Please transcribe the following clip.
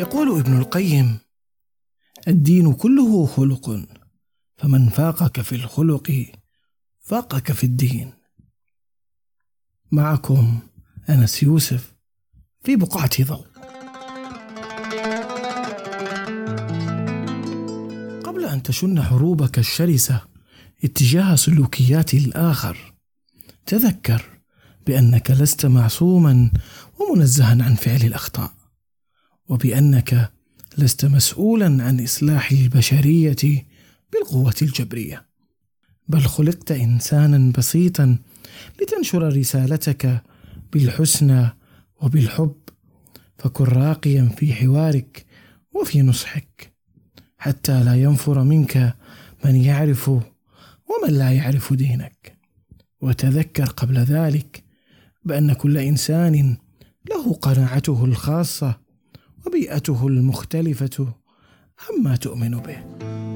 يقول ابن القيم الدين كله خلق فمن فاقك في الخلق فاقك في الدين. معكم أنس يوسف في بقعة ضوء. قبل أن تشن حروبك الشرسة اتجاه سلوكيات الآخر. تذكر بأنك لست معصوما ومنزها عن فعل الأخطاء وبأنك لست مسؤولا عن إصلاح البشرية بالقوة الجبرية. بل خلقت انسانا بسيطا لتنشر رسالتك بالحسنى وبالحب فكن راقيا في حوارك وفي نصحك حتى لا ينفر منك من يعرف ومن لا يعرف دينك. وتذكر قبل ذلك بأن كل إنسان له قناعته الخاصة وبيئته المختلفة عما تؤمن به.